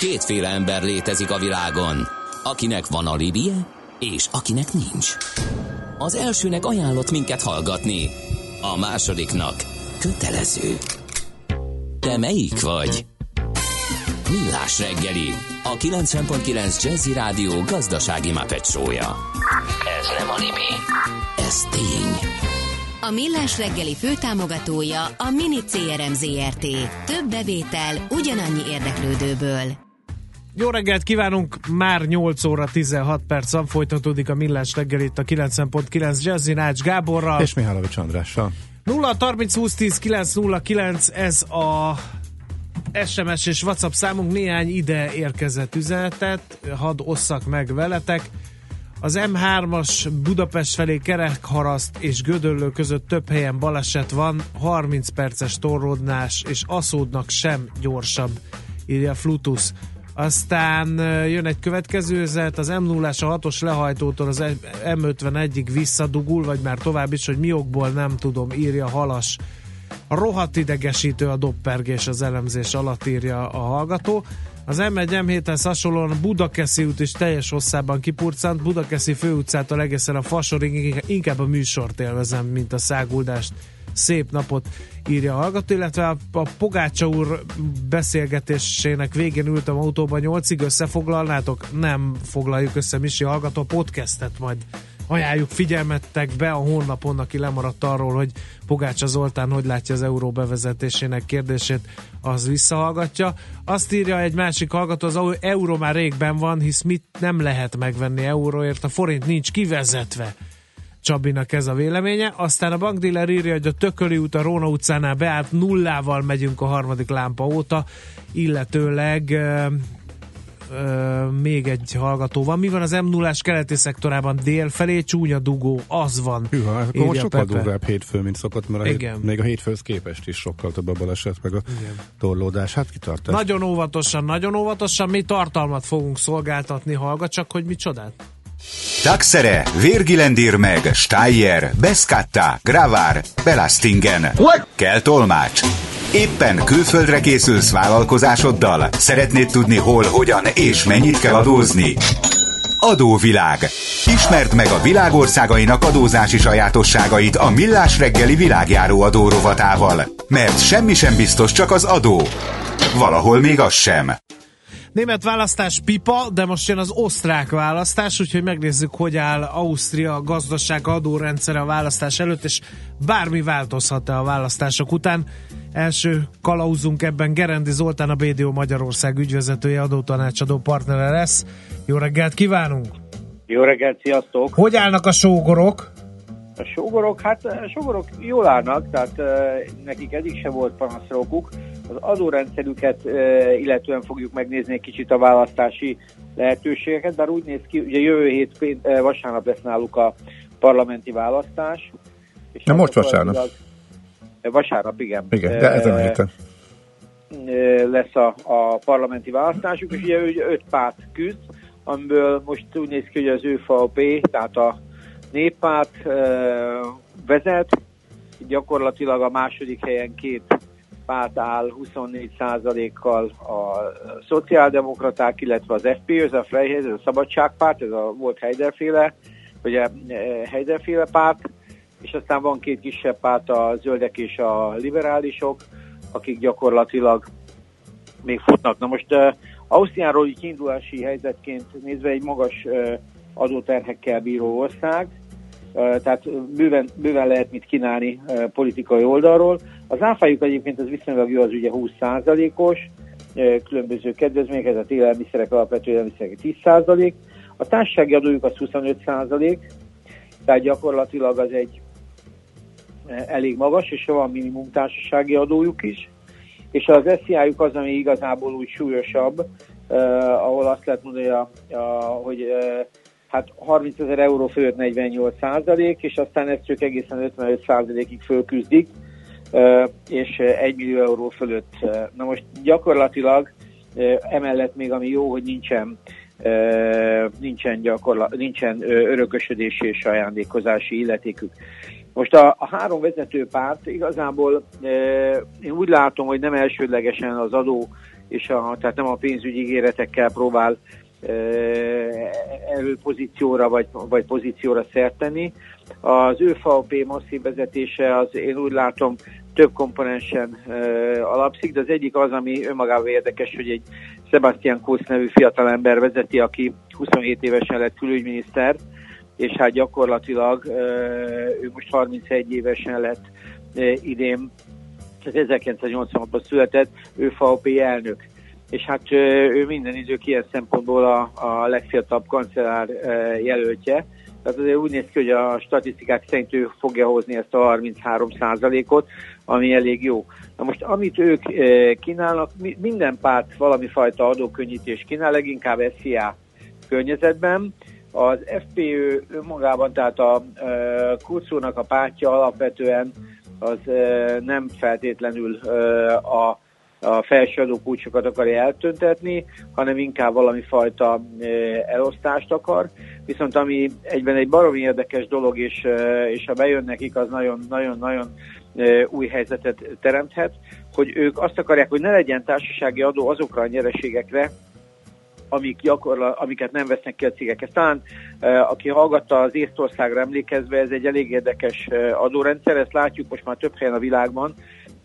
Kétféle ember létezik a világon, akinek van alibije, és akinek nincs. Az elsőnek ajánlott minket hallgatni, a másodiknak kötelező. Te melyik vagy? Millás reggeli, a 90.9 Jazzy Rádió gazdasági mapetsója. Ez nem animi, ez tény. A Millás reggeli főtámogatója a Mini CRM Zrt. Több bevétel ugyanannyi érdeklődőből. Jó reggelt kívánunk! Már 8 óra 16 perc folytatódik a Millás reggel itt a 90.9 Jazzy Nács Gáborral. És Mihálovics Andrással. 0 30 20 10 909 ez a SMS és WhatsApp számunk néhány ide érkezett üzenetet, hadd osszak meg veletek. Az M3-as Budapest felé Kerekharaszt és Gödöllő között több helyen baleset van, 30 perces torródnás, és aszódnak sem gyorsabb, írja Flutus. Aztán jön egy következő üzenet, az m 0 a 6-os lehajtótól az M51-ig visszadugul, vagy már tovább is, hogy mi okból nem tudom, írja Halas. Rohadt idegesítő a doppergés az elemzés alatt írja a hallgató. Az M1 M7-hez hasonlóan Budakeszi út is teljes hosszában kipurcant, Budakeszi főutcától egészen a Fasorig inkább a műsort élvezem, mint a száguldást. Szép napot írja a hallgató, illetve a, a Pogácsa úr beszélgetésének végén ültem autóban nyolcig, összefoglalnátok? Nem foglaljuk össze, Misi hallgató, a podcastet majd ajánljuk figyelmettek be a honlapon, aki lemaradt arról, hogy Pogácsa Zoltán hogy látja az euró bevezetésének kérdését, az visszahallgatja. Azt írja egy másik hallgató, az euró már régben van, hisz mit nem lehet megvenni euróért, a forint nincs kivezetve. Csabinak ez a véleménye. Aztán a bankdíler írja, hogy a Tököli út a Róna utcánál beállt nullával megyünk a harmadik lámpa óta, illetőleg még egy hallgató van. Mi van az m 0 keleti szektorában dél felé? Csúnya dugó, az van. Hűha, akkor most sokkal durvább hétfő, mint szokott, mert a hét, még a hétfőhöz képest is sokkal több a baleset, meg a Igen. torlódás. Hát kitartás. Nagyon óvatosan, nagyon óvatosan. Mi tartalmat fogunk szolgáltatni, hallgat csak, hogy mi csodát. Taxere, Virgilendir meg, Steyer, Beskatta, Gravár, Belastingen. What? Kell tolmács. Éppen külföldre készülsz vállalkozásoddal? Szeretnéd tudni hol, hogyan és mennyit kell adózni? Adóvilág. Ismerd meg a világországainak adózási sajátosságait a Millás reggeli világjáró adórovatával. Mert semmi sem biztos, csak az adó. Valahol még az sem. Német választás pipa, de most jön az osztrák választás, úgyhogy megnézzük, hogy áll Ausztria gazdaság adórendszere a választás előtt, és bármi változhat-e a választások után. Első kalauzunk ebben Gerendi Zoltán, a BDO Magyarország ügyvezetője, adótanácsadó partnere lesz. Jó reggelt kívánunk! Jó reggelt, sziasztok! Hogy állnak a sógorok? A sógorok, hát a sógorok jól állnak, tehát uh, nekik eddig se volt panaszrokuk. Az adórendszerüket illetően fogjuk megnézni egy kicsit a választási lehetőségeket, bár úgy néz ki, ugye jövő hét vasárnap lesz náluk a parlamenti választás. És Na most vasárnap. Vasárnap, igen. Igen, de ezen a héten lesz a, a parlamenti választásuk, és ugye öt párt küzd, amiből most úgy néz ki, hogy az ÖVP, tehát a néppárt vezet, gyakorlatilag a második helyen két párt áll 24%-kal a szociáldemokraták, illetve az FP, ez a Freihez, ez a szabadságpárt, ez a volt Heiderféle, ugye Heiderféle párt, és aztán van két kisebb párt, a zöldek és a liberálisok, akik gyakorlatilag még futnak. Na most uh, Ausztriáról így kiindulási helyzetként nézve egy magas uh, adóterhekkel bíró ország, tehát bőven, bőven lehet mit kínálni politikai oldalról. Az áfájuk egyébként az viszonylag jó, az ugye 20%-os, különböző kedvezmények, ez a élelmiszerek, alapvető élelmiszerek 10%, a társasági adójuk az 25%, tehát gyakorlatilag az egy elég magas, és van minimum társasági adójuk is, és az SZIA-juk az, ami igazából úgy súlyosabb, ahol azt lehet mondani, a, a, hogy hát 30 ezer euró fölött 48 százalék, és aztán ezt csak egészen 55 százalékig fölküzdik, és 1 millió euró fölött. Na most gyakorlatilag emellett még ami jó, hogy nincsen nincsen, gyakorla, nincsen örökösödési és ajándékozási illetékük. Most a, a három vezető párt igazából én úgy látom, hogy nem elsődlegesen az adó és a, tehát nem a pénzügyi ígéretekkel próbál előpozícióra vagy, vagy pozícióra szert tenni. Az ÖVP masszív vezetése az én úgy látom több komponensen alapszik, de az egyik az, ami önmagában érdekes, hogy egy Sebastian Kurz nevű fiatalember vezeti, aki 27 évesen lett külügyminiszter, és hát gyakorlatilag ő most 31 évesen lett idén, tehát 1986-ban született, ő FAOP elnök és hát ő minden idők ilyen szempontból a, a legfiatalabb kancellár jelöltje. Tehát azért úgy néz ki, hogy a statisztikák szerint ő fogja hozni ezt a 33% ot ami elég jó. Na most amit ők kínálnak, minden párt valami fajta adókönnyítés kínál, leginkább SZIA környezetben. Az FPÖ önmagában, tehát a Kurszónak a pártja alapvetően az nem feltétlenül a a felső adókulcsokat akarja eltöntetni, hanem inkább valami fajta elosztást akar. Viszont ami egyben egy baromi érdekes dolog, és, és ha bejön nekik, az nagyon-nagyon-nagyon új helyzetet teremthet, hogy ők azt akarják, hogy ne legyen társasági adó azokra a nyereségekre, amik gyakorla, amiket nem vesznek ki a cégek. Ez talán, aki hallgatta az Észtországra emlékezve, ez egy elég érdekes adórendszer, ezt látjuk most már több helyen a világban,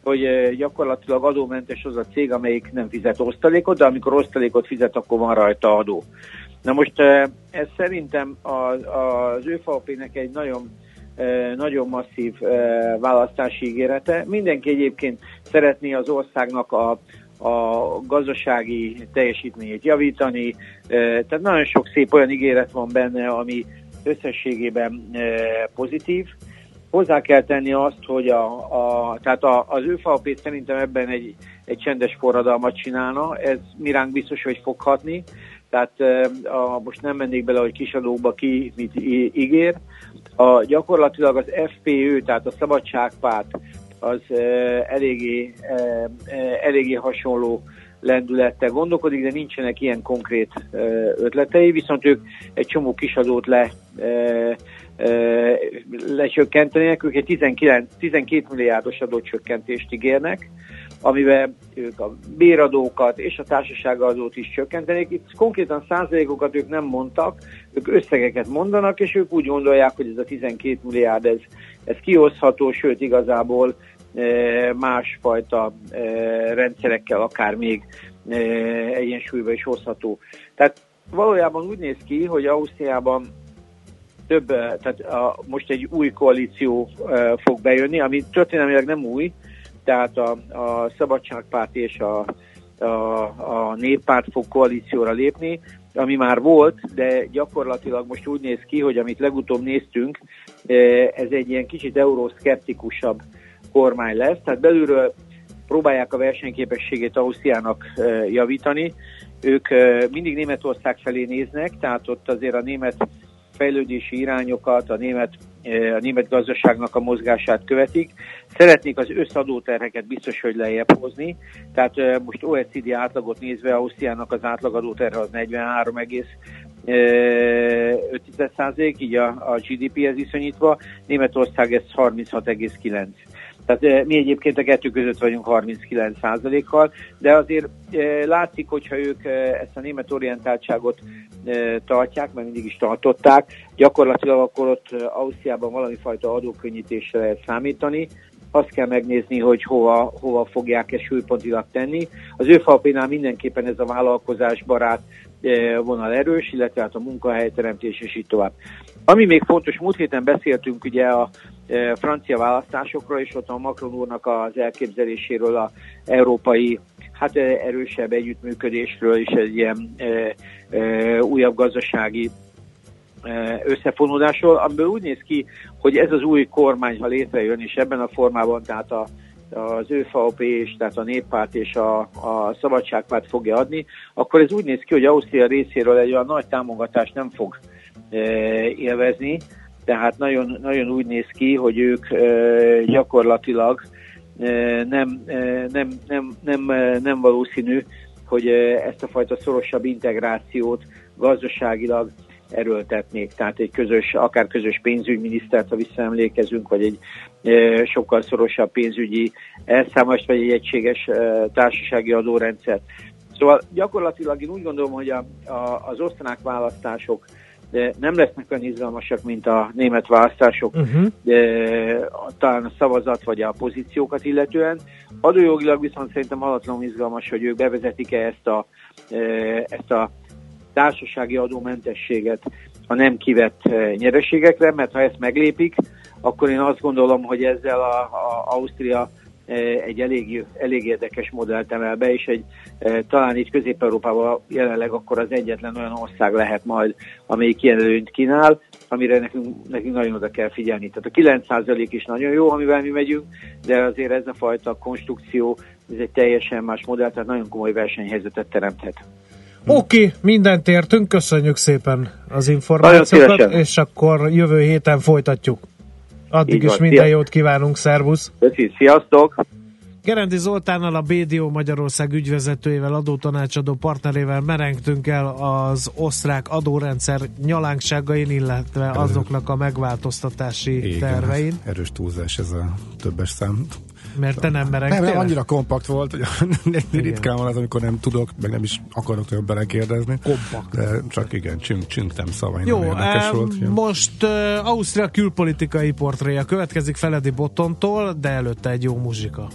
hogy gyakorlatilag adómentes az a cég, amelyik nem fizet osztalékot, de amikor osztalékot fizet, akkor van rajta adó. Na most ez szerintem az, az ÖFAP-nek egy nagyon nagyon masszív választási ígérete. Mindenki egyébként szeretné az országnak a, a gazdasági teljesítményét javítani, tehát nagyon sok szép olyan ígéret van benne, ami összességében pozitív. Hozzá kell tenni azt, hogy a, a, tehát a, az ÖFAP szerintem ebben egy, egy csendes forradalmat csinálna, ez miránk biztos, hogy foghatni, tehát a, most nem mennék bele, hogy kisadókba ki mit ígér. A, gyakorlatilag az FPÖ, tehát a Szabadságpárt az eléggé, eléggé hasonló lendülettel gondolkodik, de nincsenek ilyen konkrét ötletei, viszont ők egy csomó kisadót le lecsökkentenének, ők egy 19, 12 milliárdos adócsökkentést ígérnek, amiben ők a béradókat és a társaságadót is csökkentenék. Itt konkrétan százalékokat ők nem mondtak, ők összegeket mondanak, és ők úgy gondolják, hogy ez a 12 milliárd, ez, ez kihozható, sőt igazából másfajta rendszerekkel akár még egyensúlyba is hozható. Tehát valójában úgy néz ki, hogy Ausztriában több, eh, tehát a, most egy új koalíció uh, fog bejönni, ami történelmileg nem új, tehát a, a Szabadságpárt és a, a, a Néppárt fog koalícióra lépni, ami már volt, de gyakorlatilag most úgy néz ki, hogy amit legutóbb néztünk, eh, ez egy ilyen kicsit euroszkeptikusabb kormány lesz, tehát belülről próbálják a versenyképességét Ausztriának javítani. Ők mindig Németország felé néznek, tehát ott azért a német fejlődési irányokat, a német, eh, a német gazdaságnak a mozgását követik. Szeretnék az összadóterheket biztos, hogy lejjebb hozni. Tehát eh, most OECD átlagot nézve, Ausztriának az átlagadóterhe az 43,5 eh, így a, a GDP-hez viszonyítva, Németország ez 36,9. Tehát eh, mi egyébként a kettő között vagyunk 39%-kal, de azért látszik, hogyha ők ezt a német orientáltságot tartják, mert mindig is tartották, gyakorlatilag akkor ott Ausztriában valami fajta adókönnyítésre lehet számítani, azt kell megnézni, hogy hova, hova fogják ezt súlypontilag tenni. Az ő falpénál mindenképpen ez a vállalkozás barát vonal erős, illetve hát a munkahelyteremtés és így tovább. Ami még fontos, múlt héten beszéltünk ugye a e, francia választásokról, és ott a Macron úrnak az elképzeléséről a európai hát e, erősebb együttműködésről és egy ilyen e, e, újabb gazdasági e, összefonódásról, amiből úgy néz ki, hogy ez az új kormány, ha létrejön, és ebben a formában, tehát a, az ÖFAOP és tehát a néppárt és a, a szabadságpárt fogja adni, akkor ez úgy néz ki, hogy Ausztria részéről egy olyan nagy támogatást nem fog élvezni, tehát nagyon, nagyon úgy néz ki, hogy ők gyakorlatilag nem, nem, nem, nem, nem valószínű, hogy ezt a fajta szorosabb integrációt gazdaságilag erőltetnék. Tehát egy közös, akár közös pénzügyminisztert, ha visszaemlékezünk, vagy egy sokkal szorosabb pénzügyi elszámolást, vagy egy egységes társasági adórendszert. Szóval gyakorlatilag én úgy gondolom, hogy a, a, az osztrák választások de nem lesznek olyan izgalmasak, mint a német választások, uh-huh. de, talán a szavazat vagy a pozíciókat illetően. Adójogilag viszont szerintem halatlanul izgalmas, hogy ők bevezetik-e ezt a, ezt a társasági adómentességet a nem kivett nyereségekre, mert ha ezt meglépik, akkor én azt gondolom, hogy ezzel a, a Ausztria egy elég, elég érdekes modellt emel be, és egy talán itt Közép-Európában jelenleg akkor az egyetlen olyan ország lehet majd, amelyik ilyen előnyt kínál, amire nekünk, nekünk nagyon oda kell figyelni. Tehát a 9% is nagyon jó, amivel mi megyünk, de azért ez a fajta konstrukció, ez egy teljesen más modell, tehát nagyon komoly versenyhelyzetet teremthet. Oké, okay, mindent értünk, köszönjük szépen az információkat, és akkor jövő héten folytatjuk. Addig Így is van, minden szia. jót kívánunk, szervusz! Köszi, sziasztok! Gerendi Zoltánnal, a BDO Magyarország ügyvezetőjével, adótanácsadó partnerével merengtünk el az osztrák adórendszer nyalánkságain, illetve azoknak a megváltoztatási Igen, tervein. Erős túlzás ez a többes szám. Mert te nem merengtél? Nem, nem, annyira kompakt volt, hogy ritkán van az, amikor nem tudok, meg nem is akarok olyan belekérdezni. Kompakt. De csak igen, csünk, csünktem szavain. Jó, érdekes volt. Most uh, Ausztria külpolitikai portréja következik Feledi Botontól, de előtte egy jó muzsika.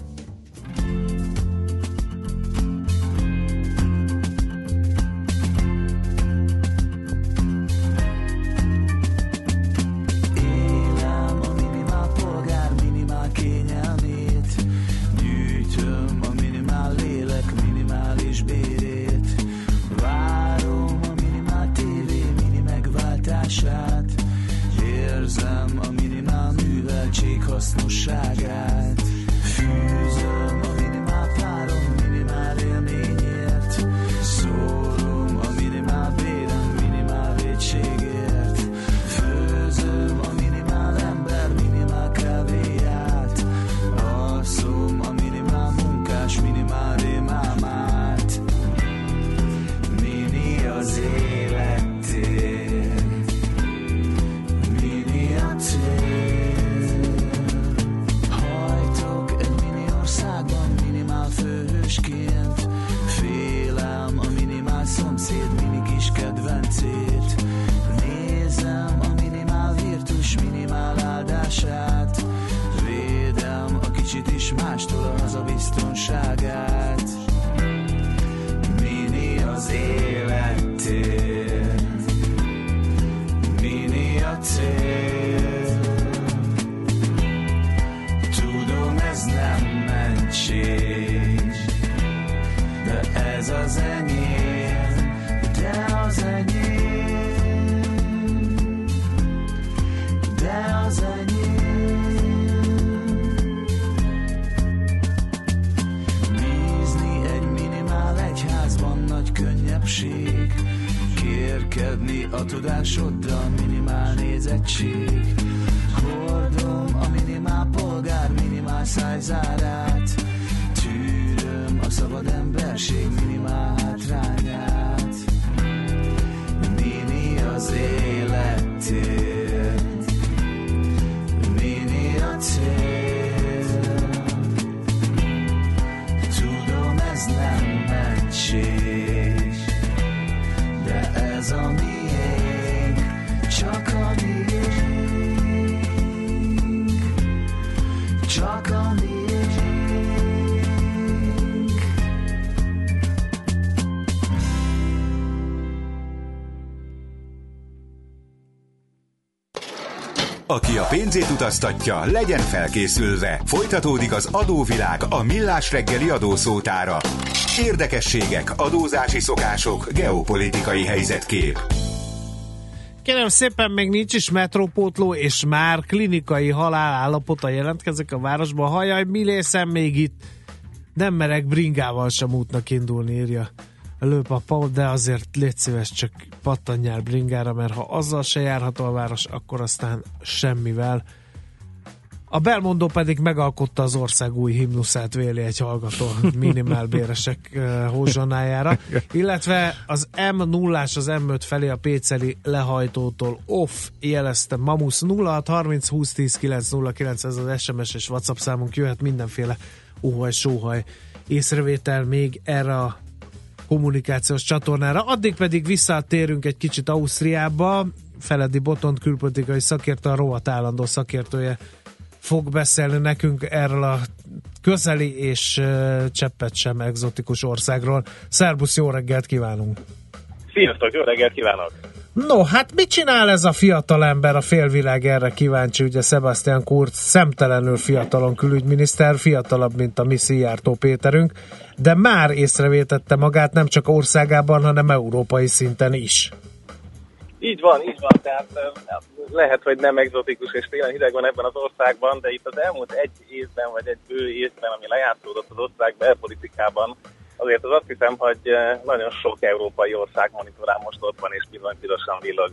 Pénzét utaztatja, legyen felkészülve. Folytatódik az adóvilág a millás reggeli adószótára. Érdekességek, adózási szokások, geopolitikai helyzetkép. Kérem szépen, még nincs is metrópótló, és már klinikai halál állapota jelentkezik a városban. Hajaj, mi lészem még itt? Nem merek bringával sem útnak indulni, írja lőpapa, de azért légy szíves, csak pattanjál bringára, mert ha azzal se járható a város, akkor aztán semmivel. A Belmondó pedig megalkotta az ország új himnuszát véli egy hallgató minimálbéresek hózsonájára, illetve az M0-ás az M5 felé a Péceli lehajtótól off jelezte Mamusz 0630 20 10 909 ez az SMS és WhatsApp számunk jöhet mindenféle uhaj, sóhaj észrevétel még erre a kommunikációs csatornára. Addig pedig visszatérünk egy kicsit Ausztriába. Feledi Botont külpolitikai szakértő, a rovat állandó szakértője fog beszélni nekünk erről a közeli és cseppet sem egzotikus országról. Szerbusz, jó reggelt kívánunk! Sziasztok, jó reggelt kívánok! No, hát mit csinál ez a fiatal ember, a félvilág erre kíváncsi, ugye Sebastian Kurz szemtelenül fiatalon külügyminiszter, fiatalabb, mint a mi Szijjártó Péterünk, de már észrevétette magát nem csak országában, hanem európai szinten is. Így van, így van, tehát lehet, hogy nem egzotikus és tényleg hideg van ebben az országban, de itt az elmúlt egy évben, vagy egy bő évben, ami lejátszódott az ország belpolitikában, azért az azt hiszem, hogy nagyon sok európai ország monitorán most ott van, és bizony pirosan villog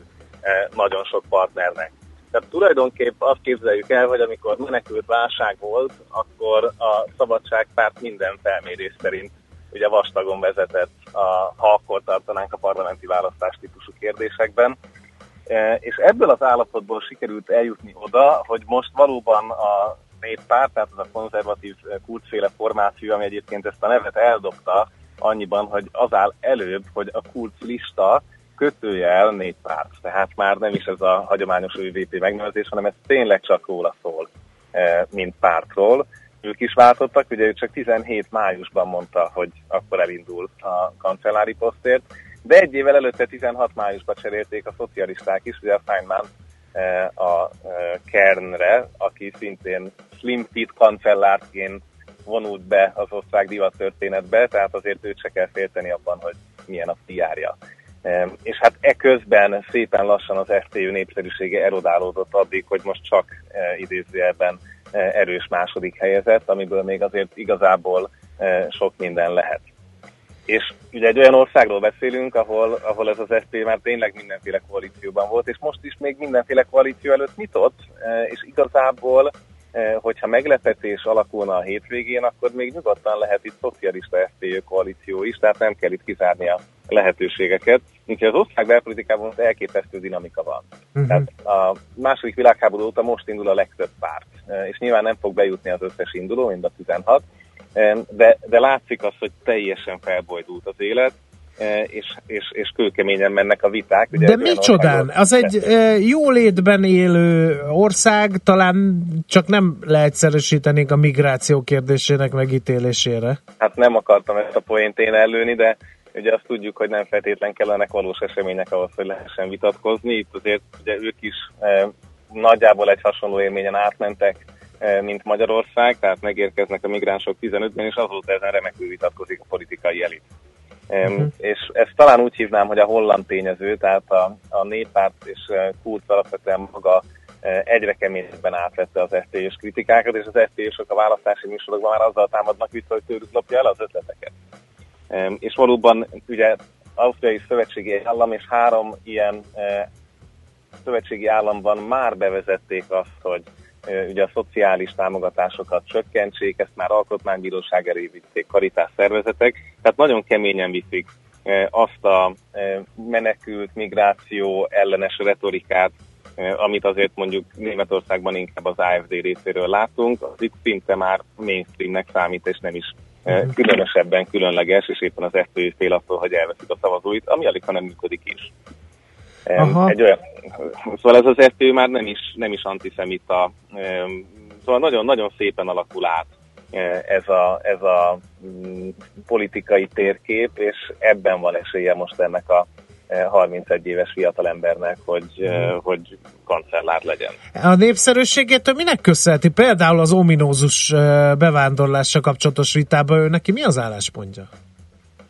nagyon sok partnernek. Tehát tulajdonképp azt képzeljük el, hogy amikor menekült válság volt, akkor a Szabadságpárt minden felmérés szerint ugye vastagon vezetett, a, ha akkor tartanánk a parlamenti választás típusú kérdésekben. E, és ebből az állapotból sikerült eljutni oda, hogy most valóban a néppárt, tehát az a konzervatív kultféle formáció, ami egyébként ezt a nevet eldobta, annyiban, hogy az áll előbb, hogy a kult lista kötője el néppárt. Tehát már nem is ez a hagyományos ÖVP megnevezés, hanem ez tényleg csak róla szól, e, mint pártról ők is váltottak, ugye ő csak 17 májusban mondta, hogy akkor elindul a kancellári posztért, de egy évvel előtte 16 májusban cserélték a szocialisták is, ugye a Feynman eh, a eh, Kernre, aki szintén Slim Fit kancellárként vonult be az ország divat történetbe, tehát azért őt se kell félteni abban, hogy milyen a fiárja. És hát e közben szépen lassan az FTÜ népszerűsége erodálódott addig, hogy most csak eh, idézőjelben erős második helyezett, amiből még azért igazából sok minden lehet. És ugye egy olyan országról beszélünk, ahol, ahol ez az SP már tényleg mindenféle koalícióban volt, és most is még mindenféle koalíció előtt nyitott, és igazából, hogyha meglepetés alakulna a hétvégén, akkor még nyugodtan lehet itt szocialista SP koalíció is, tehát nem kell itt kizárni a lehetőségeket. Úgyhogy az ország belpolitikában elképesztő dinamika van. Uh-huh. Tehát a második világháború óta most indul a legtöbb párt, és nyilván nem fog bejutni az összes induló, mind a 16, de, de látszik az, hogy teljesen felbojdult az élet, és, és, és kőkeményen mennek a viták. Ugye De csodán? Az egy jólétben élő ország, talán csak nem leegyszerűsítenénk a migráció kérdésének megítélésére. Hát nem akartam ezt a poént én előni, de ugye azt tudjuk, hogy nem feltétlen kellenek valós események ahhoz, hogy lehessen vitatkozni. Itt azért ugye ők is e, nagyjából egy hasonló élményen átmentek, e, mint Magyarország, tehát megérkeznek a migránsok 15-ben, és azóta ezen remekül vitatkozik a politikai elit. Uh-huh. És ezt talán úgy hívnám, hogy a holland tényező, tehát a, a néppárt és Kurz alapvetően maga egyre keményebben átvette az SZT-s kritikákat, és az SZT-sok a választási műsorokban már azzal támadnak vissza, hogy tőlük lopja el az ötleteket. És valóban ugye Ausztriai Szövetségi Állam és három ilyen szövetségi államban már bevezették azt, hogy ugye a szociális támogatásokat csökkentsék, ezt már alkotmánybíróság elé vitték karitás szervezetek, tehát nagyon keményen viszik azt a menekült migráció ellenes retorikát, amit azért mondjuk Németországban inkább az AFD részéről látunk, az itt szinte már mainstreamnek számít, és nem is mhm. különösebben különleges, és éppen az FPÖ fél attól, hogy elveszik a szavazóit, ami alig, nem működik is. Aha. Egy olyan, szóval ez az FPÖ már nem is, nem is antiszemita, szóval nagyon-nagyon szépen alakul át e, ez a, ez a mm, politikai térkép, és ebben van esélye most ennek a 31 e, éves fiatalembernek, hogy, hmm. hogy kancellár legyen. A népszerűségétől minek köszönheti? Például az ominózus bevándorlással kapcsolatos vitában ő neki mi az álláspontja?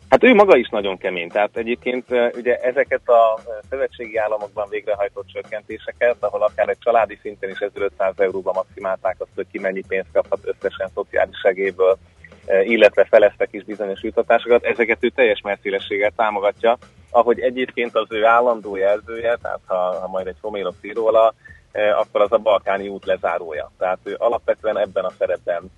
Hát ő maga is nagyon kemény, tehát egyébként ugye ezeket a szövetségi államokban végrehajtott csökkentéseket, ahol akár egy családi szinten is 1500 euróba maximálták azt, hogy ki mennyi pénzt kaphat összesen szociális segélyből, illetve feleztek is bizonyos jutatásokat, ezeket ő teljes merszélességgel támogatja, ahogy egyébként az ő állandó jelzője, tehát ha, ha majd egy Fomérov ír róla, akkor az a balkáni út lezárója. Tehát ő alapvetően ebben a szerepben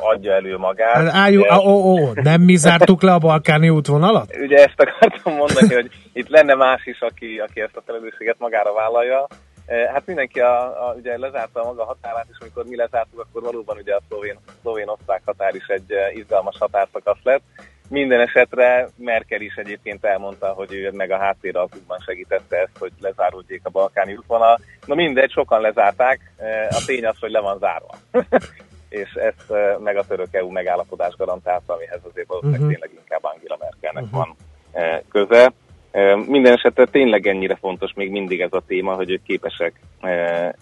adja elő magát. Hát, álljunk, ugye, ó, ó, nem mi zártuk le a balkáni útvonalat? Ugye ezt akartam mondani, hogy itt lenne más is, aki, aki ezt a felelősséget magára vállalja. E, hát mindenki a, a, ugye lezárta a maga határát, és amikor mi lezártuk, akkor valóban ugye a szlovén, szlovén osztrák határ is egy e, izgalmas határszakasz lett. minden esetre Merkel is egyébként elmondta, hogy ő meg a háttéralkukban segítette ezt, hogy lezárultjék a balkáni útvonal. Na mindegy, sokan lezárták, a tény az, hogy le van zárva. és ezt meg a török EU megállapodás garantálta, amihez azért valószínűleg uh-huh. tényleg inkább Angela Merkelnek uh-huh. van köze. Minden esetre tényleg ennyire fontos még mindig ez a téma, hogy ők képesek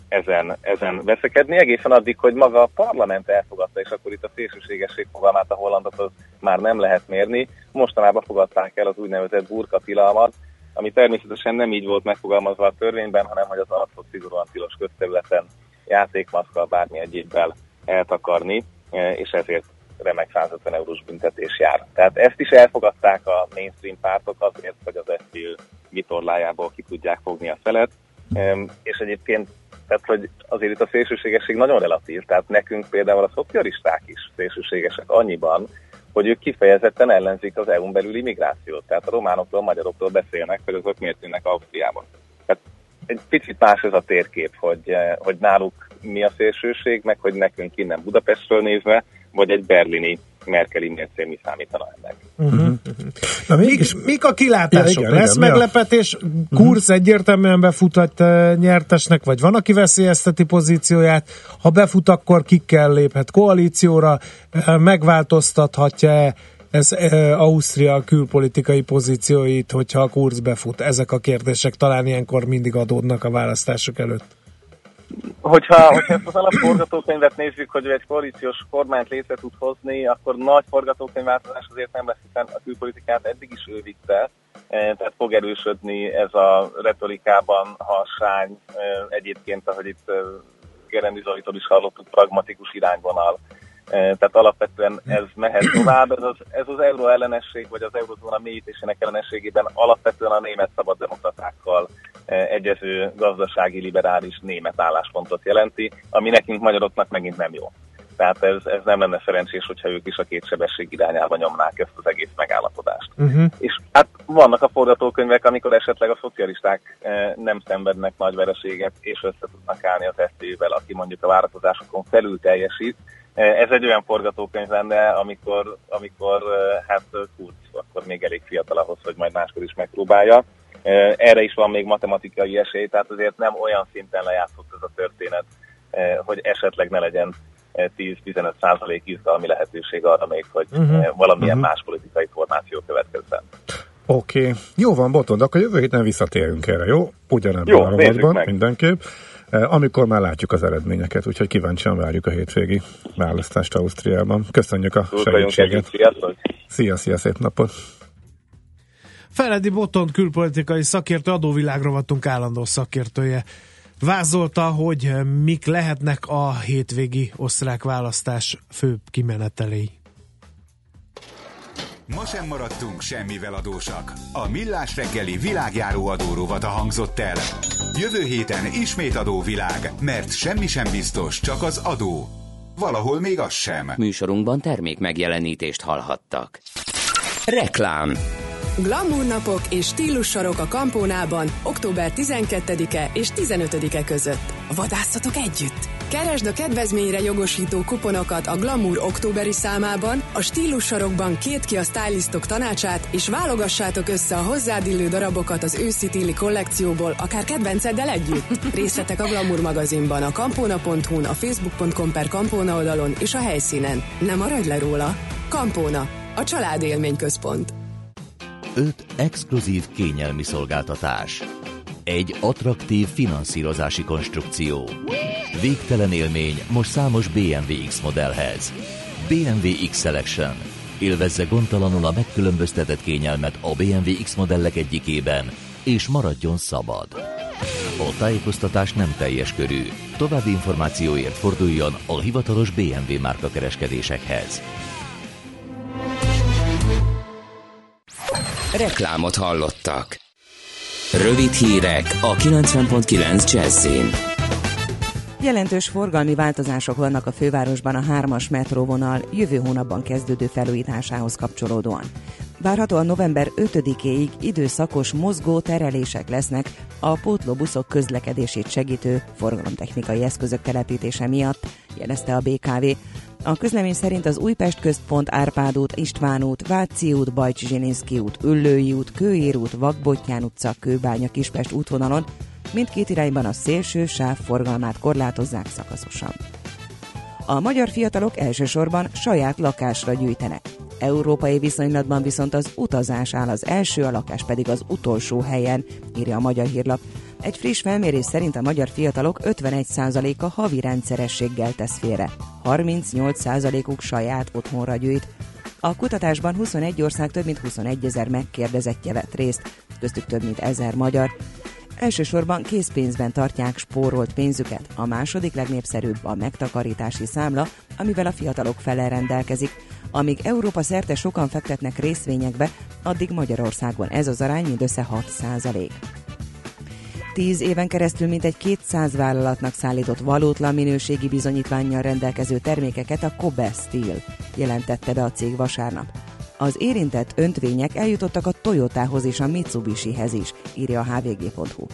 ezen, ezen veszekedni, egészen addig, hogy maga a parlament elfogadta, és akkor itt a szélsőségesség fogalmát a hollandot az már nem lehet mérni. Mostanában fogadták el az úgynevezett burka tilalmat, ami természetesen nem így volt megfogalmazva a törvényben, hanem hogy az arcot szigorúan tilos közterületen játékmaszkal bármi egyébbel eltakarni, és ezért remek 150 eurós büntetés jár. Tehát ezt is elfogadták a mainstream pártok azért, hogy az SZDÖ vitorlájából ki tudják fogni a felet, és egyébként tehát, hogy azért itt a szélsőségesség nagyon relatív, tehát nekünk például a szocialisták is szélsőségesek annyiban, hogy ők kifejezetten ellenzik az EU-n belüli migrációt. Tehát a románokról, a magyarokról beszélnek, hogy azok miért tűnnek Ausztriában. Tehát egy picit más ez a térkép, hogy, hogy náluk mi a szélsőség, meg hogy nekünk innen Budapestről nézve vagy egy berlini Merkeli mércén mi számítana ennek. Uh-huh. Na, mégis, mik, mik a kilátások? Ja, igen, Lesz igen, meglepetés? A... Kurz uh-huh. egyértelműen befuthat uh, nyertesnek, vagy van, aki veszélyezteti pozícióját? Ha befut, akkor kikkel léphet koalícióra? Uh, megváltoztathatja-e ez uh, Ausztria külpolitikai pozícióit, hogyha a Kurz befut? Ezek a kérdések talán ilyenkor mindig adódnak a választások előtt. Hogyha, hogyha ezt az alapforgatókönyvet nézzük, hogy egy koalíciós kormányt létre tud hozni, akkor nagy forgatókönyvváltozás azért nem lesz, hiszen a külpolitikát eddig is ő vitte, eh, tehát fog erősödni ez a retorikában harsány, eh, egyébként, ahogy itt eh, Gerendi Zolitól is hallottuk, pragmatikus irányvonal. Tehát alapvetően ez mehet tovább, ez az, ez az euró ellenesség, vagy az eurozóna mélyítésének ellenességében alapvetően a német szabaddemokratákkal egyező gazdasági liberális német álláspontot jelenti, ami nekünk magyaroknak megint nem jó. Tehát ez, ez nem lenne szerencsés, hogyha ők is a két sebesség irányába nyomnák ezt az egész megállapodást. Uh-huh. És hát vannak a forgatókönyvek, amikor esetleg a szocialisták nem szenvednek nagy vereséget, és össze tudnak állni az SZT-vel, aki mondjuk a várakozásokon felül teljesít. Ez egy olyan forgatókönyv lenne, amikor, amikor hát Kurz akkor még elég fiatal ahhoz, hogy majd máskor is megpróbálja. Erre is van még matematikai esély, tehát azért nem olyan szinten lejátszott ez a történet, hogy esetleg ne legyen 10-15 százalék izgalmi lehetőség arra még, hogy uh-huh. valamilyen uh-huh. más politikai formáció következzen. Oké, okay. jó van, Botond, akkor jövő héten visszatérünk erre, jó? Ugyanebben jó, a rovatban, mindenképp. Amikor már látjuk az eredményeket, úgyhogy kíváncsian várjuk a hétvégi választást Ausztriában. Köszönjük a segítséget. Szia, szia, szép napot! Feledi Botond külpolitikai szakértő, adóvilágrovatunk állandó szakértője vázolta, hogy mik lehetnek a hétvégi osztrák választás főbb kimenetelei. Ma sem maradtunk semmivel adósak. A Millás reggeli világjáró adórovata hangzott el. Jövő héten ismét adóvilág, mert semmi sem biztos, csak az adó. Valahol még az sem. Műsorunkban termék megjelenítést hallhattak. Reklám Glamour napok és stílussarok a Kampónában október 12-e és 15-e között. Vadászatok együtt! Keresd a kedvezményre jogosító kuponokat a Glamour októberi számában, a stílussarokban két ki a stylistok tanácsát, és válogassátok össze a hozzád illő darabokat az őszi-téli kollekcióból, akár kedvenceddel együtt. Részletek a Glamour magazinban, a kampóna.hu-n, a facebook.com per kampóna oldalon és a helyszínen. Nem maradj le róla! Kampóna, a család élményközpont. 5 exkluzív kényelmi szolgáltatás. Egy attraktív finanszírozási konstrukció. Végtelen élmény most számos BMW X modellhez. BMW X Selection. Élvezze gondtalanul a megkülönböztetett kényelmet a BMW X modellek egyikében, és maradjon szabad. A tájékoztatás nem teljes körű. További információért forduljon a hivatalos BMW márka Reklámot hallottak. Rövid hírek a 90.9 Jazzin. Jelentős forgalmi változások vannak a fővárosban a hármas metróvonal jövő hónapban kezdődő felújításához kapcsolódóan. Várhatóan november 5-éig időszakos mozgó terelések lesznek a pótlóbuszok közlekedését segítő forgalomtechnikai eszközök telepítése miatt, jelezte a BKV. A közlemény szerint az Újpest központ Árpád út, István út, Váci út, Bajcs Zsilinszki út, Üllői út, Kőér út, Vakbottyán utca, Kőbánya, Kispest útvonalon mindkét irányban a szélső sáv forgalmát korlátozzák szakaszosan. A magyar fiatalok elsősorban saját lakásra gyűjtenek. Európai viszonylatban viszont az utazás áll az első, a lakás pedig az utolsó helyen, írja a Magyar Hírlap. Egy friss felmérés szerint a magyar fiatalok 51%-a havi rendszerességgel tesz félre, 38%-uk saját otthonra gyűjt. A kutatásban 21 ország több mint 21 ezer megkérdezettje vett részt, köztük több mint ezer magyar. Elsősorban készpénzben tartják spórolt pénzüket, a második legnépszerűbb a megtakarítási számla, amivel a fiatalok fele rendelkezik. Amíg Európa szerte sokan fektetnek részvényekbe, addig Magyarországon ez az arány mindössze 6 százalék. Tíz éven keresztül mintegy 200 vállalatnak szállított valótlan minőségi bizonyítványjal rendelkező termékeket a Kobe Steel jelentette be a cég vasárnap. Az érintett öntvények eljutottak a Toyotához és a Mitsubishihez is, írja a hvg.hu.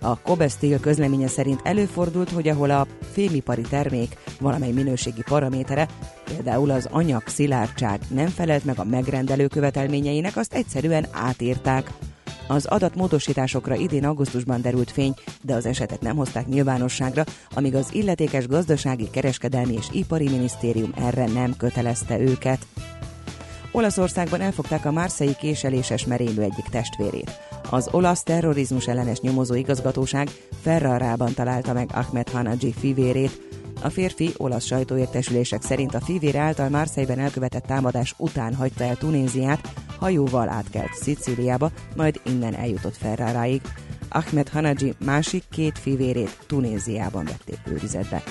A Kobe Steel közleménye szerint előfordult, hogy ahol a fémipari termék valamely minőségi paramétere, például az anyag szilárdság nem felelt meg a megrendelő követelményeinek, azt egyszerűen átírták. Az adatmódosításokra idén augusztusban derült fény, de az esetet nem hozták nyilvánosságra, amíg az illetékes gazdasági, kereskedelmi és ipari minisztérium erre nem kötelezte őket. Olaszországban elfogták a Márszei késeléses merénylő egyik testvérét. Az olasz terrorizmus ellenes nyomozó igazgatóság Ferrarában találta meg Ahmed Hanaji fivérét. A férfi olasz sajtóértesülések szerint a fivér által Márszeiben elkövetett támadás után hagyta el Tunéziát, hajóval átkelt Szicíliába, majd innen eljutott Ferraráig. Ahmed Hanaji másik két fivérét Tunéziában vették őrizetbe.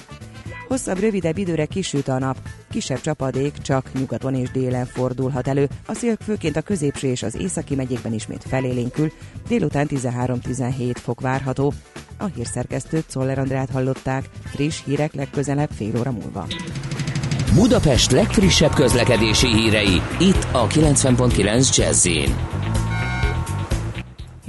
Hosszabb, rövidebb időre kisüt a nap, kisebb csapadék csak nyugaton és délen fordulhat elő, a szél főként a középső és az északi megyékben ismét felélénkül, délután 13-17 fok várható. A hírszerkesztőt Szoller Andrát hallották, friss hírek legközelebb fél óra múlva. Budapest legfrissebb közlekedési hírei, itt a 90.9 jazz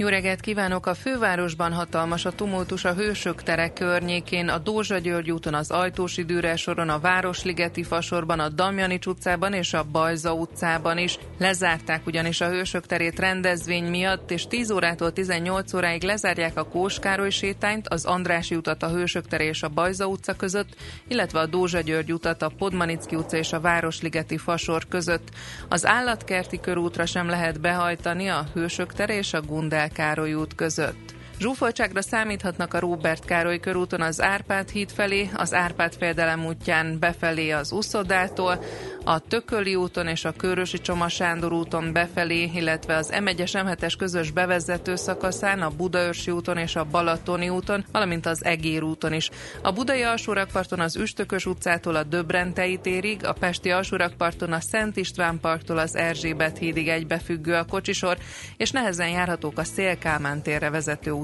jó reggelt kívánok! A fővárosban hatalmas a tumultus a Hősök tere környékén, a Dózsa György úton, az Ajtósi Dűre soron, a Városligeti fasorban, a Damjanics utcában és a Bajza utcában is. Lezárták ugyanis a Hősök terét rendezvény miatt, és 10 órától 18 óráig lezárják a Kóskároly sétányt, az Andrási utat a Hősök tere és a Bajza utca között, illetve a Dózsa György utat a Podmanicki utca és a Városligeti fasor között. Az állatkerti körútra sem lehet behajtani a Hősök tere és a Gundel Károly út között. Zsúfoltságra számíthatnak a Róbert Károly körúton az Árpád híd felé, az Árpád fejedelem útján befelé az Uszodától, a Tököli úton és a Körösi Csoma Sándor úton befelé, illetve az M1-es m közös bevezető szakaszán, a Budaörsi úton és a Balatoni úton, valamint az Egér úton is. A Budai alsórakparton az Üstökös utcától a Döbrentei térig, a Pesti alsórakparton a Szent István parktól az Erzsébet hídig egybefüggő a kocsisor, és nehezen járhatók a Szélkámán térre vezető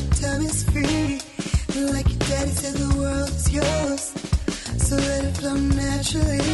time is free. Like your daddy said, the world is yours. So let it flow naturally.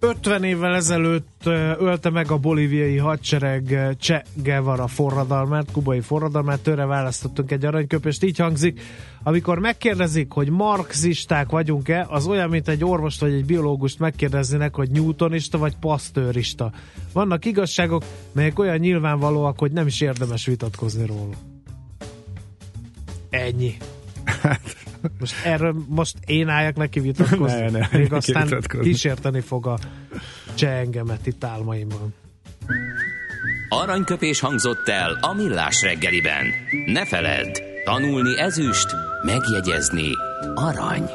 50 évvel ezelőtt ölte meg a bolíviai hadsereg Che Guevara forradalmát, kubai forradalmát, tőle választottunk egy aranyköpést, így hangzik, amikor megkérdezik, hogy marxisták vagyunk-e, az olyan, mint egy orvost vagy egy biológust megkérdeznének, hogy newtonista vagy pasztőrista. Vannak igazságok, melyek olyan nyilvánvalóak, hogy nem is érdemes vitatkozni róla. Ennyi. Most erről most én álljak neki vitatkozni? Ne, ne, Még aztán vitatkozni. kísérteni fog a cseh engemet itt álmaimban. Aranyköpés hangzott el a millás reggeliben. Ne feledd, tanulni ezüst, megjegyezni arany.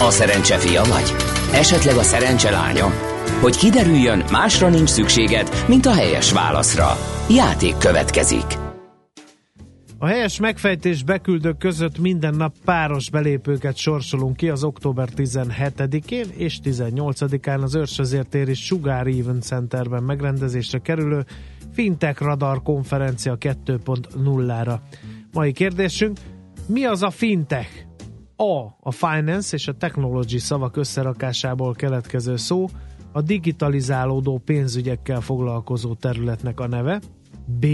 A szerencse fia vagy? Esetleg a szerencse lánya? Hogy kiderüljön, másra nincs szükséged, mint a helyes válaszra. Játék következik. A helyes megfejtés beküldők között minden nap páros belépőket sorsolunk ki az október 17-én és 18-án az Őrsvezértér és Sugar Even Centerben megrendezésre kerülő Fintech Radar konferencia 2.0-ra. Mai kérdésünk, mi az a fintech? A. A finance és a technology szavak összerakásából keletkező szó, a digitalizálódó pénzügyekkel foglalkozó területnek a neve. B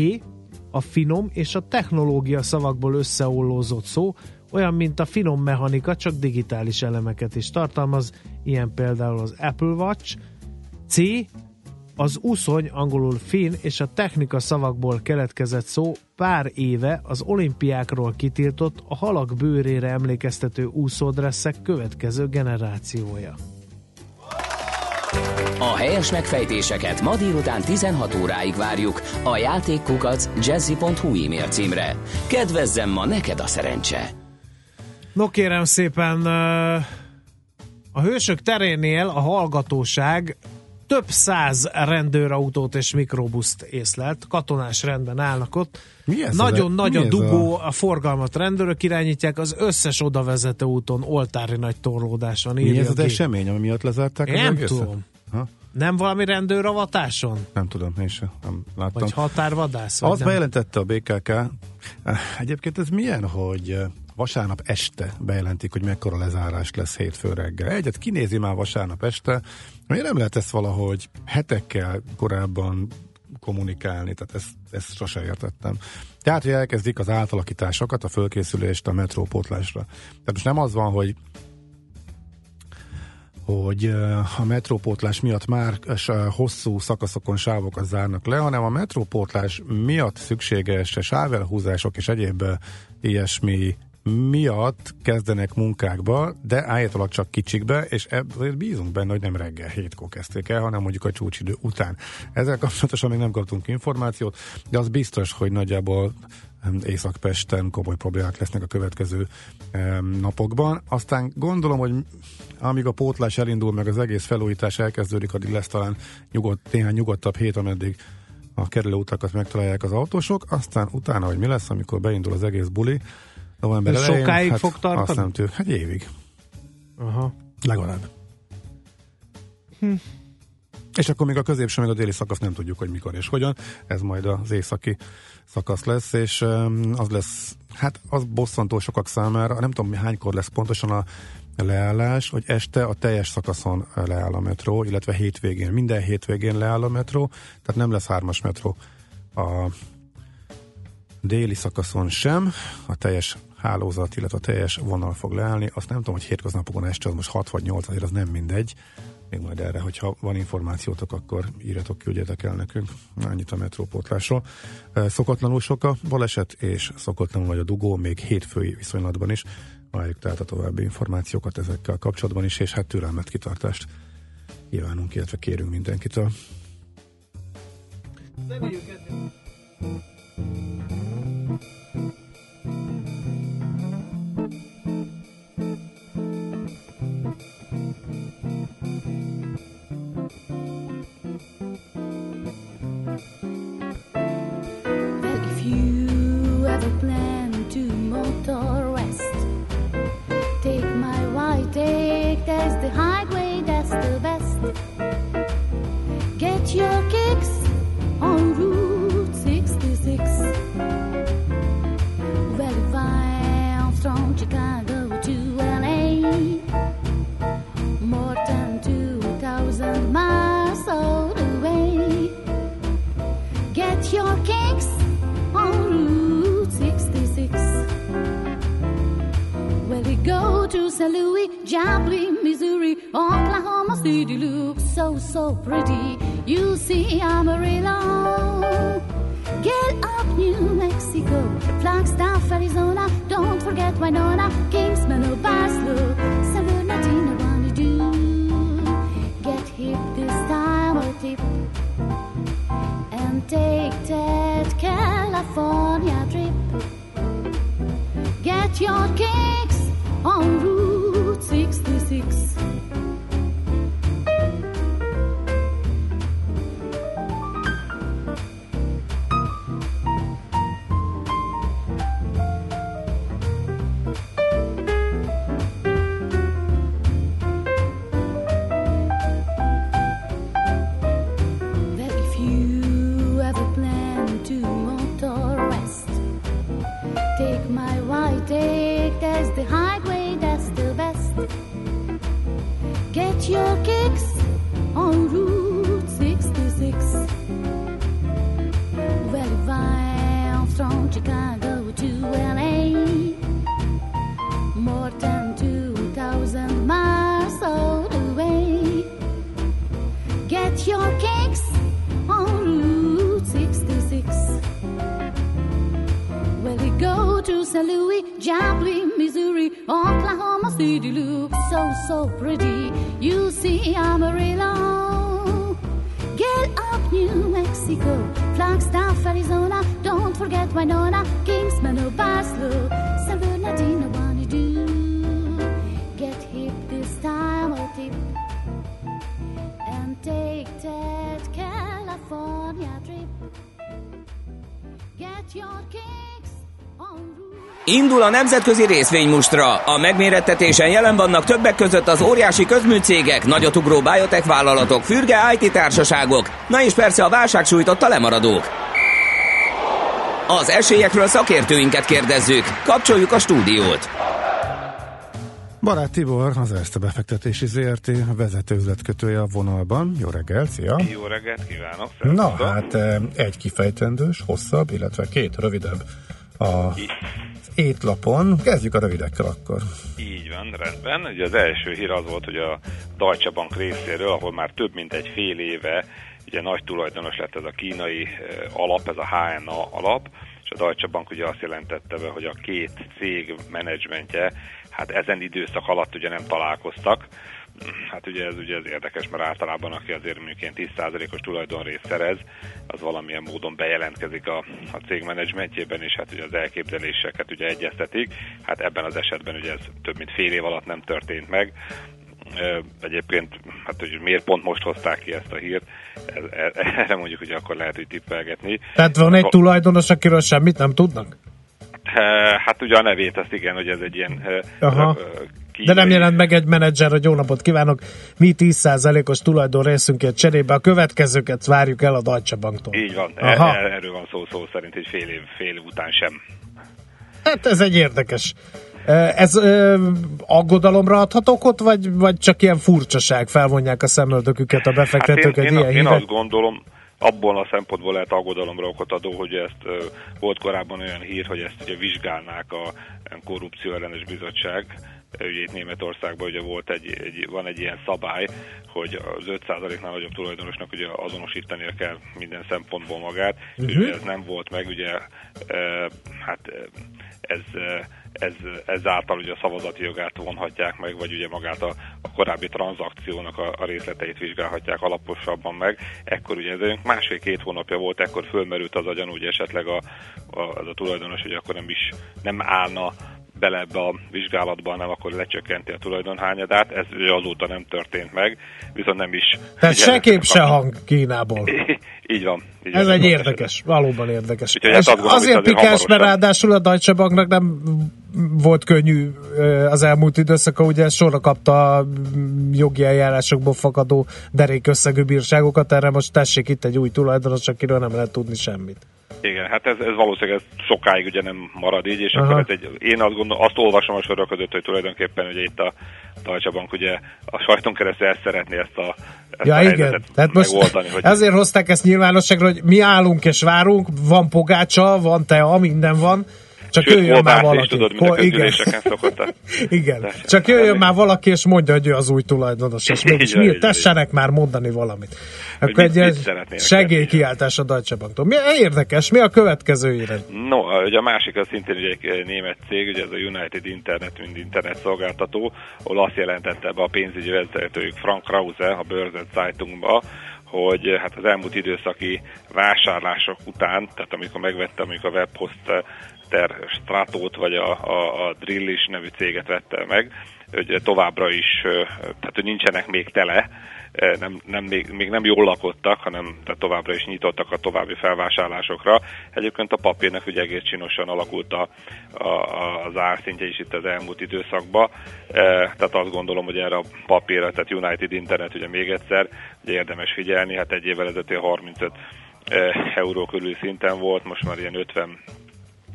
a finom és a technológia szavakból összeollózott szó, olyan, mint a finom mechanika, csak digitális elemeket is tartalmaz, ilyen például az Apple Watch. C. Az uszony, angolul fin és a technika szavakból keletkezett szó pár éve az olimpiákról kitiltott a halak bőrére emlékeztető úszódresszek következő generációja. A helyes megfejtéseket ma délután 16 óráig várjuk a játékkukac jazzy.hu e-mail címre. Kedvezzem ma neked a szerencse! No kérem szépen, a hősök terénél a hallgatóság több száz rendőrautót és mikrobuszt észlelt, katonás rendben állnak ott. Nagyon nagy a dugó, a... a forgalmat rendőrök irányítják, az összes odavezető úton oltári nagy torlódás van. Mi ez az esemény, ami miatt lezárták? Nem tudom. Ha? Nem valami rendőravatáson? Nem tudom, én sem nem láttam. Vagy határvadász? Vagy Azt nem? bejelentette a BKK. Egyébként ez milyen, hogy vasárnap este bejelentik, hogy mekkora lezárás lesz hétfő reggel. Egyet kinézi már vasárnap este, miért nem lehet ezt valahogy hetekkel korábban kommunikálni, tehát ezt, ezt sose értettem. Tehát, hogy elkezdik az átalakításokat, a fölkészülést a metrópótlásra. Tehát most nem az van, hogy hogy a metrópótlás miatt már hosszú szakaszokon sávokat zárnak le, hanem a metrópótlás miatt szükséges sávelhúzások és egyéb ilyesmi miatt kezdenek munkákba, de állítólag csak kicsikbe, és ebből bízunk benne, hogy nem reggel hétkor kezdték el, hanem mondjuk a csúcsidő után. Ezzel kapcsolatosan még nem kaptunk információt, de az biztos, hogy nagyjából Észak-Pesten komoly problémák lesznek a következő napokban. Aztán gondolom, hogy amíg a pótlás elindul, meg az egész felújítás elkezdődik, addig lesz talán nyugodt, néhány nyugodtabb hét, ameddig a kerülő utakat megtalálják az autósok, aztán utána, hogy mi lesz, amikor beindul az egész buli, november elején, Sokáig hát fog tartani? Azt nem tűr, hát évig. Aha. Legalább. Hm. És akkor még a középső, meg a déli szakasz nem tudjuk, hogy mikor és hogyan. Ez majd az északi szakasz lesz, és az lesz, hát az bosszantó sokak számára, nem tudom, hánykor lesz pontosan a leállás, hogy este a teljes szakaszon leáll a metró, illetve hétvégén, minden hétvégén leáll a metró, tehát nem lesz hármas metró a déli szakaszon sem, a teljes hálózat, illetve a teljes vonal fog leállni. Azt nem tudom, hogy hétköznapokon este az most 6 vagy 8, azért az nem mindegy. Még majd erre, hogyha van információtok, akkor írjatok, küldjetek el nekünk. Annyit a metrópótlásról. Szokatlanul sok a baleset, és szokatlanul vagy a dugó, még hétfői viszonylatban is. Várjuk tehát a további információkat ezekkel kapcsolatban is, és hát türelmet, kitartást kívánunk, illetve kérünk mindenkitől. St. so, pretty. Indul a nemzetközi részvénymustra. A megmérettetésen jelen vannak többek között az óriási közműcégek, nagyotugró biotech vállalatok, fürge IT társaságok, na és persze a válság sújtotta lemaradók. Az esélyekről szakértőinket kérdezzük. Kapcsoljuk a stúdiót. Barát Tibor, az Erste befektetési ZRT vezető üzletkötője a vonalban. Jó reggel, szia! Jó reggelt kívánok! Na hát eh, egy kifejtendős, hosszabb, illetve két rövidebb a étlapon. Kezdjük a rövidekkel akkor. Így van, rendben. Ugye az első hír az volt, hogy a Deutsche Bank részéről, ahol már több mint egy fél éve ugye nagy tulajdonos lett ez a kínai alap, ez a HNA alap, és a Deutsche Bank ugye azt jelentette be, hogy a két cég menedzsmentje hát ezen időszak alatt ugye nem találkoztak, Hát ugye ez, ugye ez érdekes, mert általában aki azért mondjuk ilyen 10%-os tulajdonrészt szerez, az valamilyen módon bejelentkezik a, a cég menedzsmentjében, és hát ugye az elképzeléseket ugye egyeztetik. Hát ebben az esetben ugye ez több mint fél év alatt nem történt meg. Egyébként, hát hogy miért pont most hozták ki ezt a hírt, erre mondjuk, hogy akkor lehet, hogy tippelgetni. Tehát van egy tulajdonos, akiről semmit nem tudnak? Hát ugye a nevét azt igen, hogy ez egy ilyen Aha. De nem jelent meg egy menedzser, hogy jó napot kívánok, mi 10%-os tulajdon részünkért cserébe a következőket várjuk el a Deutsche Banktól. Így van, Aha. Er, erről van szó szó szerint, hogy fél év, fél év után sem. Hát ez egy érdekes. Ez ö, aggodalomra adhat okot, vagy, vagy csak ilyen furcsaság, felvonják a szemöldöküket a befektetők hát én, egy én, ilyen Én azt gondolom, abból a szempontból lehet aggodalomra okot adó, hogy ezt ö, volt korábban olyan hír, hogy ezt ugye vizsgálnák a korrupció ellenes bizottság, ugye itt Németországban ugye volt egy, egy, van egy ilyen szabály, hogy az 5%-nál nagyobb tulajdonosnak ugye azonosítania kell minden szempontból magát, uh-huh. ugye ez nem volt meg, ugye e, hát ez, ez, ezáltal ugye a szavazati jogát vonhatják meg, vagy ugye magát a, a korábbi tranzakciónak a, a részleteit vizsgálhatják alaposabban meg. Ekkor ugye ez másfél-két hónapja volt, ekkor fölmerült az a gyanú, hogy esetleg a, a, az a tulajdonos, hogy akkor nem is nem állna bele ebbe a vizsgálatba, nem akkor lecsökkenti a tulajdonhányadát. Ez azóta nem történt meg, viszont nem is. Tehát se kép, se hang Kínából. így van. Így Ez van, egy érdekes, valóban érdekes. Úgyhogy hát gondolom, azért pikáns, mert ráadásul a Deutsche Banknak nem volt könnyű az elmúlt időszaka, ugye sorra kapta a jogi eljárásokból fakadó derék összegű bírságokat, erre most tessék itt egy új tulajdonos, akiről nem lehet tudni semmit. Igen, hát ez, ez valószínűleg ez sokáig ugye nem marad így, és Aha. akkor ez egy, én azt gondolom, azt olvasom a sorok között, hogy tulajdonképpen ugye itt a Deutsche Bank ugye a sajton keresztül ezt szeretné ezt a, ezt ja, a igen. Tehát most hogy... ezért hozták ezt nyilvánosságra, hogy mi állunk és várunk, van pogácsa, van tea, minden van, csak Sőt, jöjjön már valaki. Is, tudod, mint a igen. szokott. igen. De, Csak jöjjön már valaki, és mondja, hogy ő az új tulajdonos. És mégis mi, tessenek már mondani valamit. Akkor egy ilyen segélykiáltás a Deutsche Banktól. Mi érdekes, mi a következő irány? No, ugye a másik az szintén egy német cég, ugye ez a United Internet, mint internet szolgáltató, ahol azt jelentette be a pénzügyi vezetőjük Frank Krause a Börzet Zeitungba, hogy hát az elmúlt időszaki vásárlások után, tehát amikor megvettem, amikor a webhost Inter Stratót vagy a, a, a Drillis nevű céget vette meg, hogy továbbra is, tehát hogy nincsenek még tele, nem, nem, még, még nem jól lakottak, hanem tehát továbbra is nyitottak a további felvásárlásokra. Egyébként a papírnak ugye egész csinosan alakult a, a, az árszintje is itt az elmúlt időszakban, tehát azt gondolom, hogy erre a papírra, tehát United Internet ugye még egyszer, ugye érdemes figyelni, hát egy évvel ezelőtt 35 euró körül szinten volt, most már ilyen 50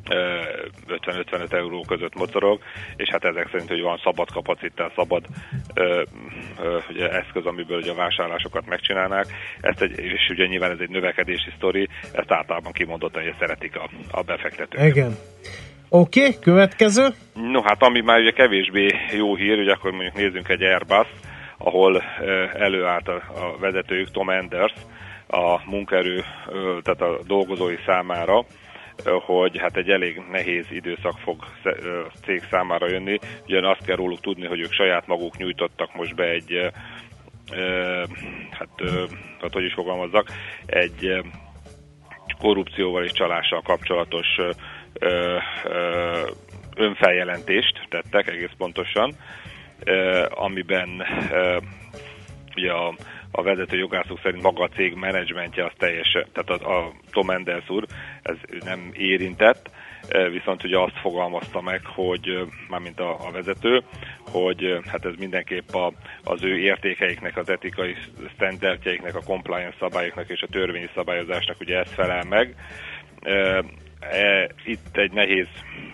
50-55 euró között motorog, és hát ezek szerint, hogy van szabad kapacitás, szabad ö, ö, ugye eszköz, amiből ugye a vásárlásokat megcsinálnák. Ezt egy, és ugye nyilván ez egy növekedési sztori, ezt általában kimondottan, hogy szeretik a, a befektetők. Igen. Oké, okay, következő. No hát ami már ugye kevésbé jó hír, ugye akkor mondjuk nézzünk egy Airbus, ahol előállt a, a vezetőjük Tom Enders, a munkaerő, tehát a dolgozói számára, hogy hát egy elég nehéz időszak fog cég számára jönni. Ugyan azt kell róluk tudni, hogy ők saját maguk nyújtottak most be egy hát, hát hogy is fogalmazzak, egy korrupcióval és csalással kapcsolatos önfeljelentést tettek egész pontosan, amiben ugye a a vezető jogászok szerint maga a cég menedzsmentje az teljesen, tehát a, a Tom Enders úr, ez nem érintett, e, viszont ugye azt fogalmazta meg, hogy e, mármint a, a vezető, hogy e, hát ez mindenképp a, az ő értékeiknek, az etikai standardjaiknek, a compliance szabályoknak és a törvényi szabályozásnak ugye ez felel meg. Itt egy nehéz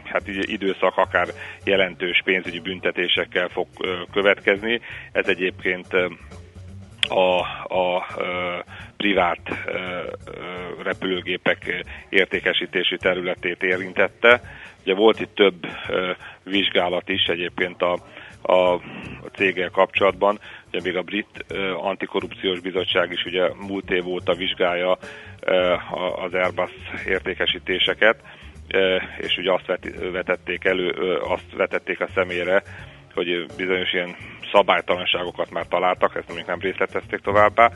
hát időszak akár jelentős pénzügyi büntetésekkel fog következni. Ez egyébként a, a privát repülőgépek értékesítési területét érintette. Ugye volt itt több vizsgálat is egyébként a, a céggel kapcsolatban. Ugye még a brit antikorrupciós bizottság is ugye múlt év óta vizsgálja az Airbus értékesítéseket, és ugye azt vetették elő, azt vetették a szemére, hogy bizonyos ilyen szabálytalanságokat már találtak, ezt még nem részletezték továbbá,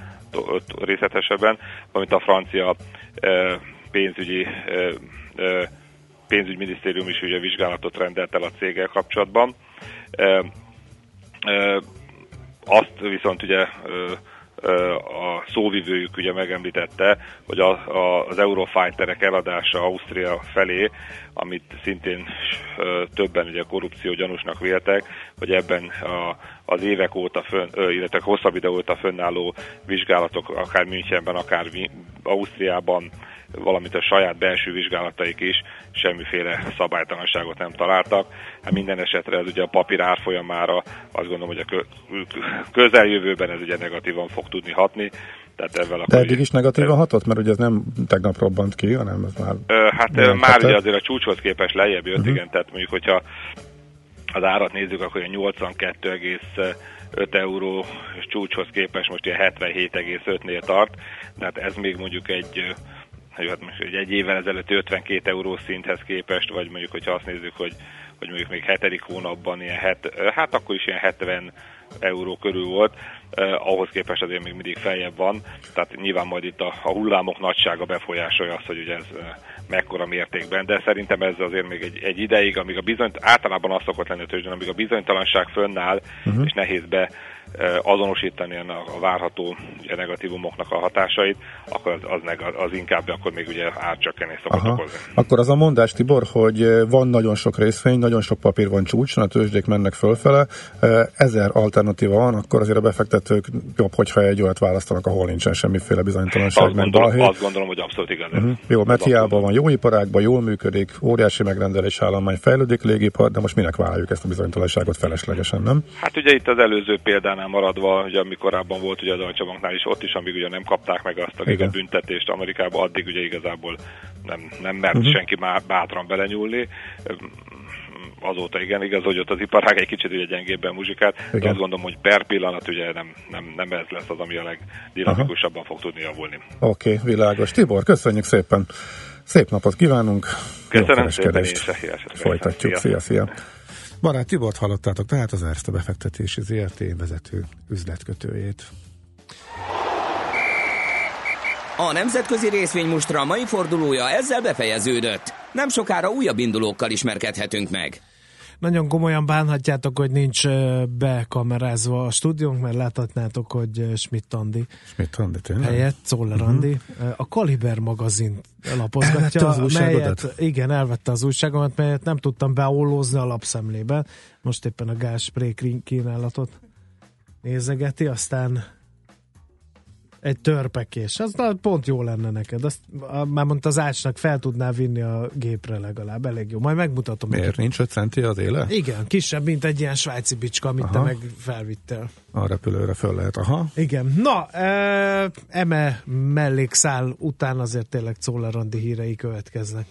részletesebben, amit a francia pénzügyi pénzügyminisztérium is ugye vizsgálatot rendelt el a céggel kapcsolatban. Azt viszont ugye a szóvivőjük ugye megemlítette, hogy a, a, az Eurofighterek eladása Ausztria felé, amit szintén többen ugye korrupció gyanúsnak véltek, hogy ebben a, az évek óta, fönn, illetve hosszabb ide óta fönnálló vizsgálatok, akár Münchenben, akár Ausztriában valamint a saját belső vizsgálataik is semmiféle szabálytalanságot nem találtak. Hát minden esetre ez ugye a papír árfolyamára azt gondolom, hogy a közeljövőben ez ugye negatívan fog tudni hatni. Tehát ezzel De eddig is negatívan hatott, mert ugye ez nem tegnap robbant ki, hanem ez már... Ö, hát már ugye azért a csúcshoz képest lejjebb jött, uh-huh. igen, tehát mondjuk, hogyha az árat nézzük, akkor a 82,5 euró csúcshoz képest most ilyen 77,5-nél tart, tehát ez még mondjuk egy hát most egy évvel ezelőtt 52 euró szinthez képest, vagy mondjuk, hogyha azt nézzük, hogy, hogy mondjuk még hetedik hónapban ilyen het, hát akkor is ilyen 70 euró körül volt, eh, ahhoz képest azért még mindig feljebb van, tehát nyilván majd itt a, a hullámok nagysága befolyásolja azt, hogy ugye ez mekkora mértékben, de szerintem ez azért még egy, egy ideig, amíg a bizonyt, általában az szokott lenni a tőzsdén, amíg a bizonytalanság fönnáll, uh-huh. és nehéz be azonosítani a, várható ugye, negatívumoknak a hatásait, akkor az, az, neg, az inkább akkor még ugye árcsökkenés szokott Aha. okozni. Akkor az a mondás, Tibor, hogy van nagyon sok részvény, nagyon sok papír van csúcson, a tőzsdék mennek fölfele, ezer alternatíva van, akkor azért a befektetők jobb, hogyha egy olyat választanak, ahol nincsen semmiféle bizonytalanság, azt meg gondolom, Azt gondolom, hogy abszolút igaz. Uh-huh. Jó, mert hiába van jó iparágban, jól működik, óriási megrendelés állomány, fejlődik légipar, de most minek vállaljuk ezt a bizonytalanságot feleslegesen, nem? Hát ugye itt az előző példánál annál maradva, ugye ami korábban volt ugye a Deutsche Banknál is, ott is, amíg ugye nem kapták meg azt a büntetést Amerikában, addig ugye igazából nem, nem mert uh-huh. senki már bátran belenyúlni azóta igen, igaz, hogy ott az iparág egy kicsit ugye gyengébben muzsikált, igen. de azt gondolom, hogy per pillanat ugye nem, nem, nem ez lesz az, ami a legdinamikusabban Aha. fog tudni javulni. Oké, okay, világos. Tibor, köszönjük szépen! Szép napot kívánunk! Köszönöm szépen, én Folytatjuk, szia, szia! Barát Tibort hallottátok, tehát az Erste befektetési ZRT vezető üzletkötőjét. A nemzetközi részvénymustra mai fordulója ezzel befejeződött. Nem sokára újabb indulókkal ismerkedhetünk meg nagyon komolyan bánhatjátok, hogy nincs bekamerázva a stúdiónk, mert láthatnátok, hogy Schmidt Andi Schmidt Andi, tényleg? helyett, Czoller uh-huh. Andi, a Kaliber magazin lapozgatja, az melyet, igen, elvette az újságomat, melyet nem tudtam beollózni a lapszemlébe. Most éppen a gázspré kínálatot nézegeti, aztán egy törpekés. Az pont jó lenne neked. Azt már mondta az ácsnak fel tudná vinni a gépre legalább. Elég jó. Majd megmutatom. Miért? Neked. Nincs 5 centi az éle? Igen, kisebb, mint egy ilyen svájci bicska, amit Aha. te meg felvittél. A repülőre föl lehet. Aha. Igen. Na, e, eme mellékszál után azért tényleg Czoller Andi hírei következnek.